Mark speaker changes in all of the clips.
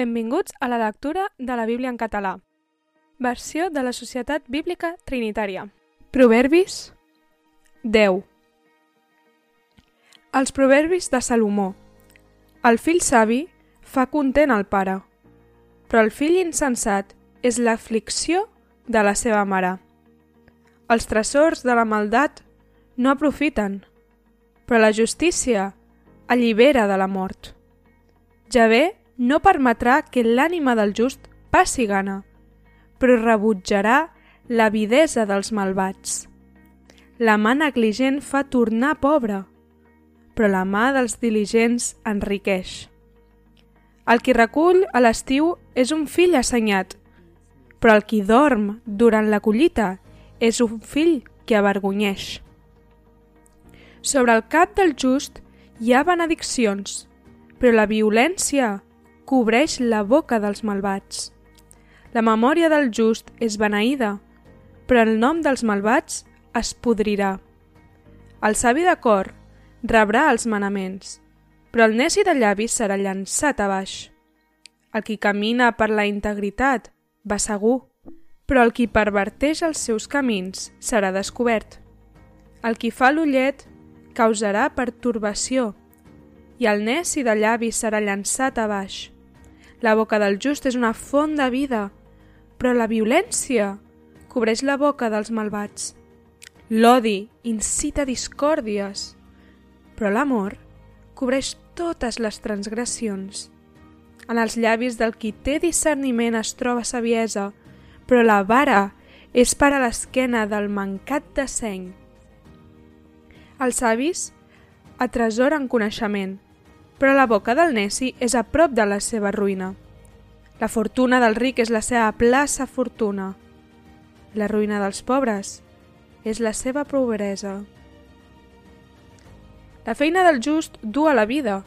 Speaker 1: Benvinguts a la lectura de la Bíblia en català. Versió de la Societat Bíblica Trinitària. Proverbis 10 Els proverbis de Salomó. El fill savi fa content al pare, però el fill insensat és l'aflicció de la seva mare. Els tresors de la maldat no aprofiten, però la justícia allibera de la mort. Javé no permetrà que l'ànima del just passi gana, però rebutjarà l'avidesa dels malvats. La mà negligent fa tornar pobre, però la mà dels diligents enriqueix. El qui recull a l'estiu és un fill assenyat, però el qui dorm durant la collita és un fill que avergonyeix. Sobre el cap del just hi ha benediccions, però la violència cobreix la boca dels malvats. La memòria del just és beneïda, però el nom dels malvats es podrirà. El savi de cor rebrà els manaments, però el neci de llavis serà llançat a baix. El qui camina per la integritat va segur, però el qui perverteix els seus camins serà descobert. El qui fa l'ullet causarà pertorbació, i el neci de llavis serà llançat a baix. La boca del just és una font de vida, però la violència cobreix la boca dels malvats. L'odi incita discòrdies, però l'amor cobreix totes les transgressions. En els llavis del qui té discerniment es troba saviesa, però la vara és per a l'esquena del mancat de seny. Els savis atresoren coneixement, però la boca del neci és a prop de la seva ruïna. La fortuna del ric és la seva plaça fortuna. La ruïna dels pobres és la seva pobresa. La feina del just du a la vida.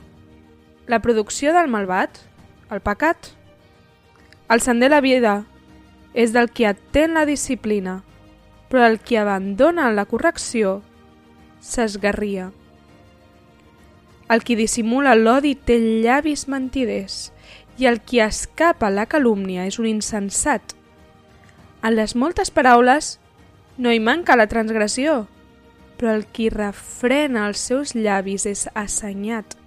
Speaker 1: La producció del malvat, el pecat. El sender la vida és del qui atén la disciplina, però el qui abandona la correcció s'esgarria. El qui dissimula l'odi té llavis mentiders i el qui escapa la calúmnia és un insensat. En les moltes paraules no hi manca la transgressió, però el qui refrena els seus llavis és assenyat.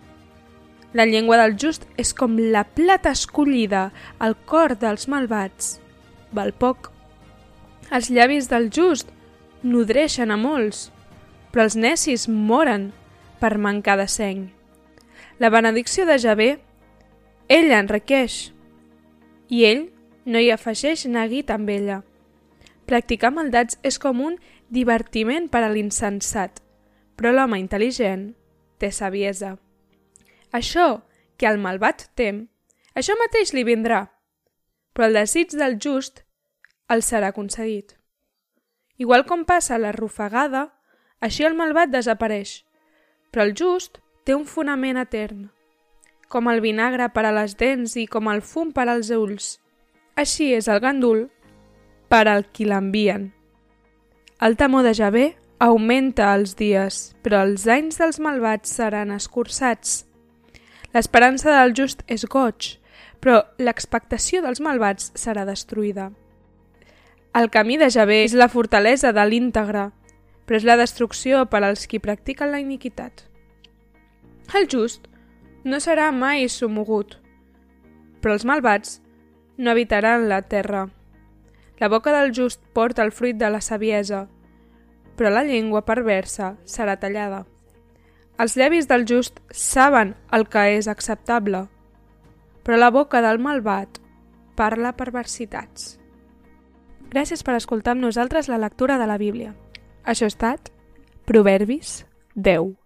Speaker 1: La llengua del just és com la plata escollida al cor dels malvats. Val poc. Els llavis del just nodreixen a molts, però els necis moren per mancar de seny. La benedicció de Javé, ell enriqueix, i ell no hi afegeix neguit amb ella. Practicar maldats és com un divertiment per a l'insensat, però l'home intel·ligent té saviesa. Això que el malvat tem, això mateix li vindrà, però el desig del just el serà concedit. Igual com passa la rufagada, així el malvat desapareix, però el just té un fonament etern, com el vinagre per a les dents i com el fum per als ulls. Així és el gandul per al qui l'envien. El temor de Javé augmenta els dies, però els anys dels malvats seran escurçats. L'esperança del just és goig, però l'expectació dels malvats serà destruïda. El camí de Javé és la fortalesa de l'íntegre, però és la destrucció per als qui practiquen la iniquitat. El just no serà mai somogut, però els malvats no habitaran la terra. La boca del just porta el fruit de la saviesa, però la llengua perversa serà tallada. Els llavis del just saben el que és acceptable, però la boca del malvat parla perversitats. Gràcies per escoltar amb nosaltres la lectura de la Bíblia. Això ha estat Proverbis 10.